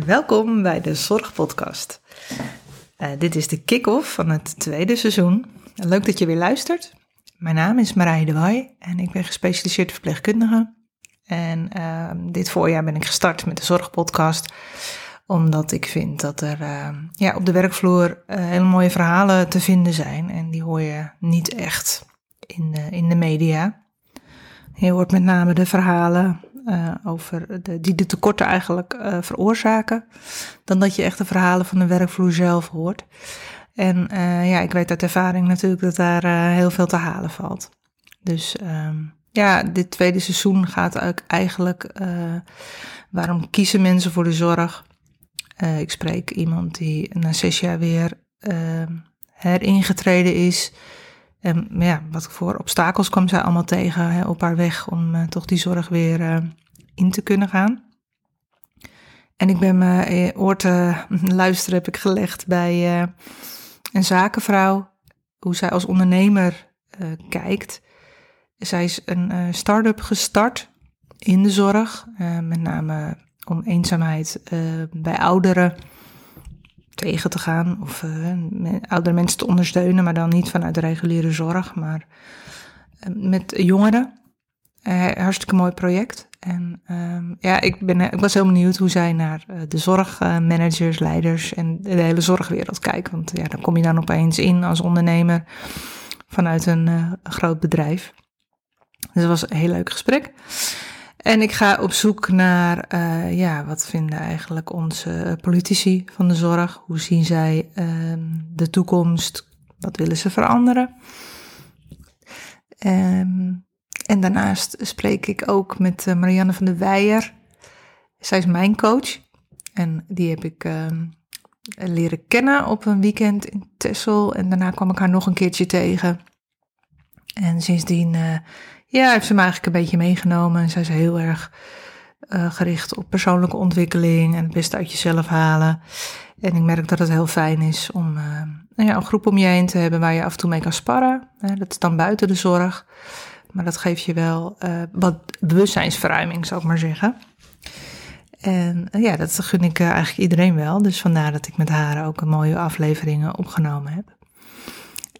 Welkom bij de Zorgpodcast. Uh, dit is de kick-off van het tweede seizoen. Leuk dat je weer luistert. Mijn naam is Marije de Waai en ik ben gespecialiseerd verpleegkundige. En uh, dit voorjaar ben ik gestart met de Zorgpodcast, omdat ik vind dat er uh, ja, op de werkvloer hele mooie verhalen te vinden zijn. En die hoor je niet echt in in de media. Je hoort met name de verhalen uh, over de, die de tekorten eigenlijk uh, veroorzaken, dan dat je echt de verhalen van de werkvloer zelf hoort. En uh, ja, ik weet uit ervaring natuurlijk dat daar heel veel te halen valt. Dus um, ja, dit tweede seizoen gaat eigenlijk, waarom kiezen mensen voor de zorg? ik spreek iemand die na zes jaar weer ehm, heringetreden is. En ja, wat voor obstakels kwam zij allemaal tegen hè, op haar weg om uh, toch die zorg weer uh, in te kunnen gaan. En ik ben mijn eh, oor te luisteren heb ik gelegd bij een zakenvrouw, hoe zij als ondernemer kijkt. Zij is een start-up gestart in de zorg, met name om eenzaamheid bij ouderen tegen te gaan of uh, oudere mensen te ondersteunen, maar dan niet vanuit de reguliere zorg, maar uh, met jongeren. Uh, hartstikke mooi project. En ehm, ja, ik, ben, ik was heel benieuwd hoe zij naar de zorgmanagers, leiders en de hele zorgwereld kijken. Want ja, dan kom je dan opeens in als ondernemer vanuit een groot bedrijf. Dus dat was een heel leuk gesprek. En ik ga op zoek naar, uh, ja, wat vinden eigenlijk onze politici van de zorg? Hoe zien zij uh, de toekomst? Wat willen ze veranderen? Um, en daarnaast spreek ik ook met uh, Marianne van der Weijer. Zij is mijn coach. En die heb ik ehm, leren kennen op een weekend in Texel. En daarna kwam ik haar nog een keertje tegen. En sindsdien eh, ja, heeft ze me eigenlijk een beetje meegenomen. En zij is heel erg uh, gericht op persoonlijke ontwikkeling en het beste uit jezelf halen. En ik merk dat het heel fijn is om uh, nou ja, een groep om je heen te hebben waar je af en toe mee kan sparren. dat is dan buiten de zorg. Maar dat geeft je wel uh, wat bewustzijnsverruiming, zou ik maar zeggen. En ja, dat gun ik eigenlijk iedereen wel. Dus vandaar dat ik met haar ook een mooie afleveringen opgenomen heb.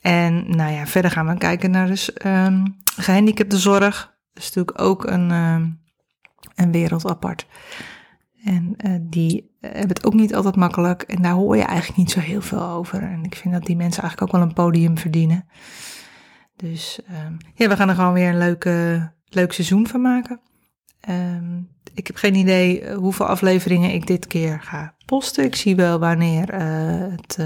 En nou ja, verder gaan we kijken naar dus um, gehandicaptenzorg. Dat is natuurlijk ook een, uh, een wereld apart. En uh, die hebben het ook niet altijd makkelijk. En daar hoor je eigenlijk niet zo heel veel over. En ik vind dat die mensen eigenlijk ook wel een podium verdienen. Dus um, ja, we gaan er gewoon weer een leuke, leuk seizoen van maken. Ik heb geen idee eh, hoeveel afleveringen ik dit keer ga posten. Ik zie wel wanneer het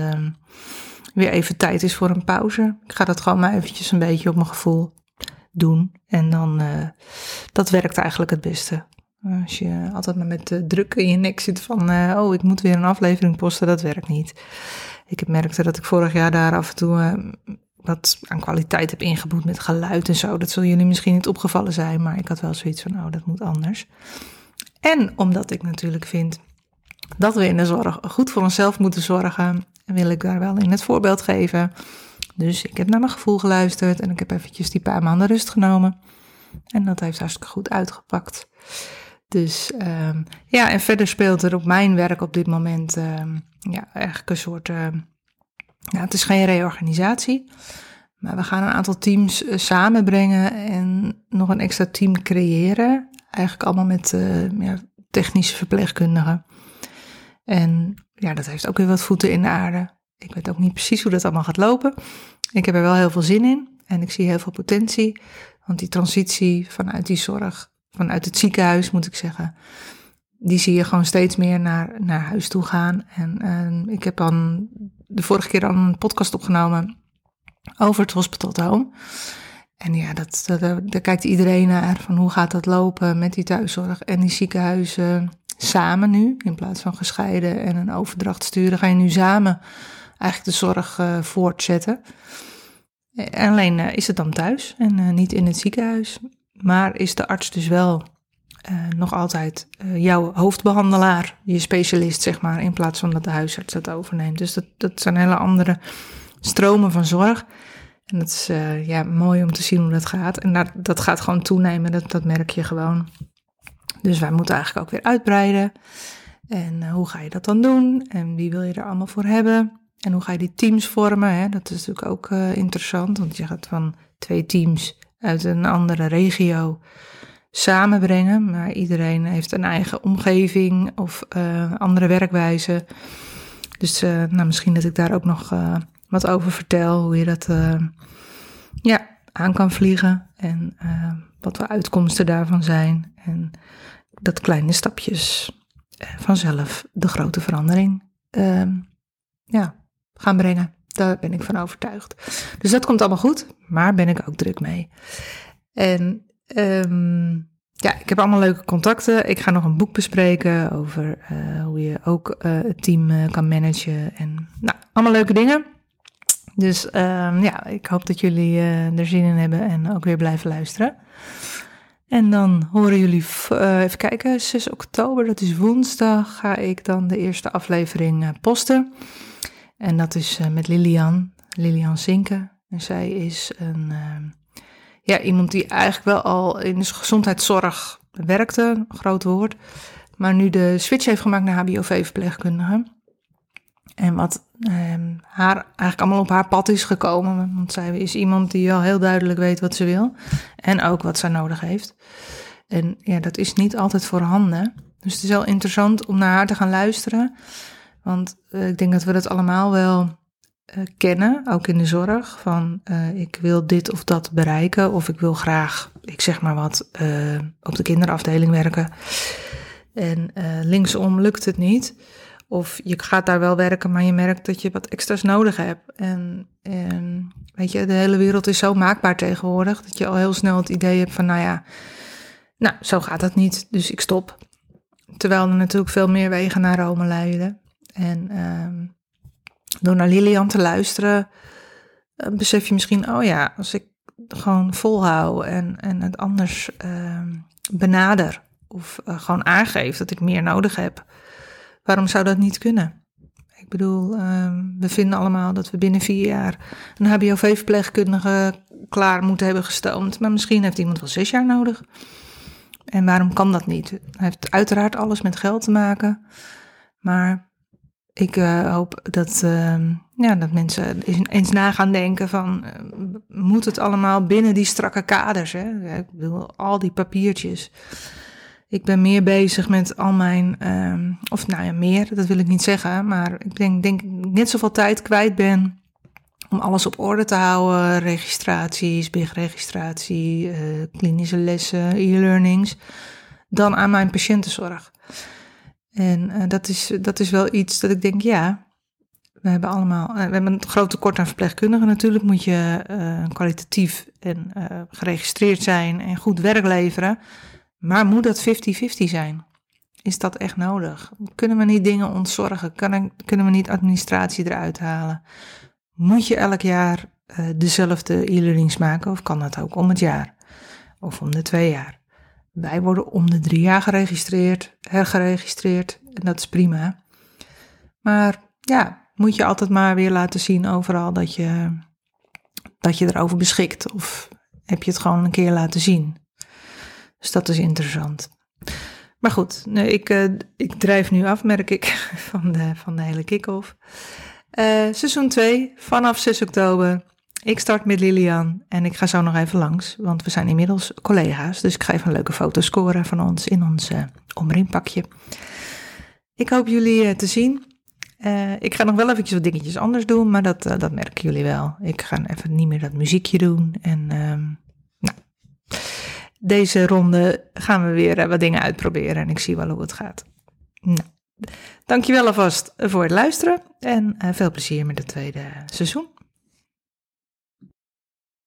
weer even tijd is voor een pauze. Ik ga dat gewoon maar eventjes een beetje op mijn gevoel doen. En dan, uh, dat werkt eigenlijk het beste. Als je altijd maar met de druk in je nek zit van, uh, oh, ik moet weer een aflevering posten, dat werkt niet. Ik heb merkte dat ik vorig jaar daar af en toe uh, wat aan kwaliteit heb ingeboet met geluid en zo. Dat zullen jullie misschien niet opgevallen zijn, maar ik had wel zoiets van, oh, dat moet anders. En omdat ik natuurlijk vind dat we in de zorg goed voor onszelf moeten zorgen, wil ik daar wel in het voorbeeld geven. Dus ik heb naar mijn gevoel geluisterd en ik heb eventjes die paar maanden rust genomen. En dat heeft hartstikke goed uitgepakt. Dus um, ja, en verder speelt er op mijn werk op dit moment um, ja, eigenlijk een soort. Ja, het is geen reorganisatie. Maar we gaan een aantal teams uh, samenbrengen en nog een extra team creëren. Eigenlijk allemaal met ja, technische verpleegkundigen. En ja, dat heeft ook weer wat voeten in de aarde. Ik weet ook niet precies hoe dat allemaal gaat lopen. Ik heb er wel heel veel zin in en ik zie heel veel potentie. Want die transitie vanuit die zorg, vanuit het ziekenhuis moet ik zeggen, die zie je gewoon steeds meer naar, naar huis toe gaan. En, ik heb dan de vorige keer al een podcast opgenomen over het hospital home. En ja, dat, dat, daar kijkt iedereen naar van hoe gaat dat lopen met die thuiszorg en die ziekenhuizen samen nu. In plaats van gescheiden en een overdracht sturen, ga je nu samen eigenlijk de zorg uh, voortzetten. En alleen uh, is het dan thuis en niet in het ziekenhuis. Maar is de arts dus wel nog altijd jouw hoofdbehandelaar, je specialist, zeg maar, in plaats van dat de huisarts dat overneemt. Dus dat, dat zijn hele andere stromen van zorg. En dat is ja, mooi om te zien hoe dat gaat. En dat, dat gaat gewoon toenemen, dat, dat merk je gewoon. Dus wij moeten eigenlijk ook weer uitbreiden. En hoe ga je dat dan doen? En wie wil je er allemaal voor hebben? En hoe ga je die teams vormen? Hè? Dat is natuurlijk ook interessant, want je gaat van twee teams uit een andere regio samenbrengen. Maar iedereen heeft een eigen omgeving of uh, andere werkwijze. Dus nou, misschien dat ik daar ook nog wat over vertel. Hoe je dat ja, aan kan vliegen. En wat de uitkomsten daarvan zijn. En dat kleine stapjes vanzelf de grote verandering ja, gaan brengen. Daar ben ik van overtuigd. Dus dat komt allemaal goed, maar ben ik ook druk mee. En um, ja, ik heb allemaal leuke contacten. Ik ga nog een boek bespreken over uh, hoe je ook het team kan managen. En nou, allemaal leuke dingen. Dus um, ja, ik hoop dat jullie er zin in hebben en ook weer blijven luisteren. En dan horen jullie, even kijken, 6 oktober, dat is woensdag, ga ik dan de eerste aflevering posten. En dat is met Lilian, Lilian Zinken. En zij is een ja, iemand die eigenlijk wel al in de gezondheidszorg werkte, groot woord, maar nu de switch heeft gemaakt naar HBOV-verpleegkundige. En wat ehm, haar eigenlijk allemaal op haar pad is gekomen, want zij is iemand die al heel duidelijk weet wat ze wil en ook wat ze nodig heeft. En ja, dat is niet altijd voorhanden. Dus het is wel interessant om naar haar te gaan luisteren. Want uh, ik denk dat we dat allemaal wel uh, kennen, ook in de zorg, van uh, ik wil dit of dat bereiken, of ik wil graag, ik zeg maar wat, op de kinderafdeling werken. En linksom lukt het niet. Of je gaat daar wel werken, maar je merkt dat je wat extra's nodig hebt. En, en weet je, de hele wereld is zo maakbaar tegenwoordig, dat je al heel snel het idee hebt van, nou ja, nou, zo gaat het niet, dus ik stop. Terwijl er natuurlijk veel meer wegen naar Rome leiden. En uh, door naar Lilian te luisteren, eh, besef je misschien, oh ja, als ik gewoon volhou en, en het anders uh, benader of uh, gewoon aangeef dat ik meer nodig heb, waarom zou dat niet kunnen? Ik bedoel, uh, we vinden allemaal dat we binnen vier jaar een HBOV-verpleegkundige klaar moeten hebben gestoomd, maar misschien heeft iemand wel zes jaar nodig. En waarom kan dat niet? Het heeft uiteraard alles met geld te maken, maar ik uh, hoop dat, uh, ja, dat mensen eens na gaan denken van, uh, moet het allemaal binnen die strakke kaders? Hè? Ik bedoel, al die papiertjes. Ik ben meer bezig met al mijn, ehm, of nou ja, meer, dat wil ik niet zeggen, maar ik denk, denk net zoveel tijd kwijt ben om alles op orde te houden. Registraties, big-registratie, klinische lessen, e-learnings, dan aan mijn patiëntenzorg. En uh, dat, is, dat is wel iets dat ik denk, ja, we hebben allemaal, uh, we hebben een groot tekort aan verpleegkundigen. Natuurlijk moet je uh, kwalitatief en geregistreerd zijn en goed werk leveren. Maar moet dat 50-50 zijn? Is dat echt nodig? Kunnen we niet dingen ontzorgen? Kunnen we niet administratie eruit halen? Moet je elk jaar dezelfde e-learnings maken of kan dat ook om het jaar? Of om de twee jaar? Wij worden om de drie jaar geregistreerd, hergeregistreerd en dat is prima. Maar ja, moet je altijd maar weer laten zien overal dat je, dat je erover beschikt. Of heb je het gewoon een keer laten zien. Dus dat is interessant. Maar goed, nee, ik, uh, ik drijf nu af, merk ik, van de, van de hele kick-off. Uh, seizoen 2, vanaf 6 oktober. Ik start met Lilian en ik ga zo nog even langs, want we zijn inmiddels collega's. Dus ik ga even een leuke foto scoren van ons in ons uh, omringpakje. Ik hoop jullie te zien. Ik ga nog wel eventjes wat dingetjes anders doen, maar dat, dat merken jullie wel. Ik ga even niet meer dat muziekje doen. En nou, deze ronde gaan we weer wat dingen uitproberen en ik zie wel hoe het gaat. Nou, dankjewel alvast voor het luisteren en veel plezier met het tweede seizoen.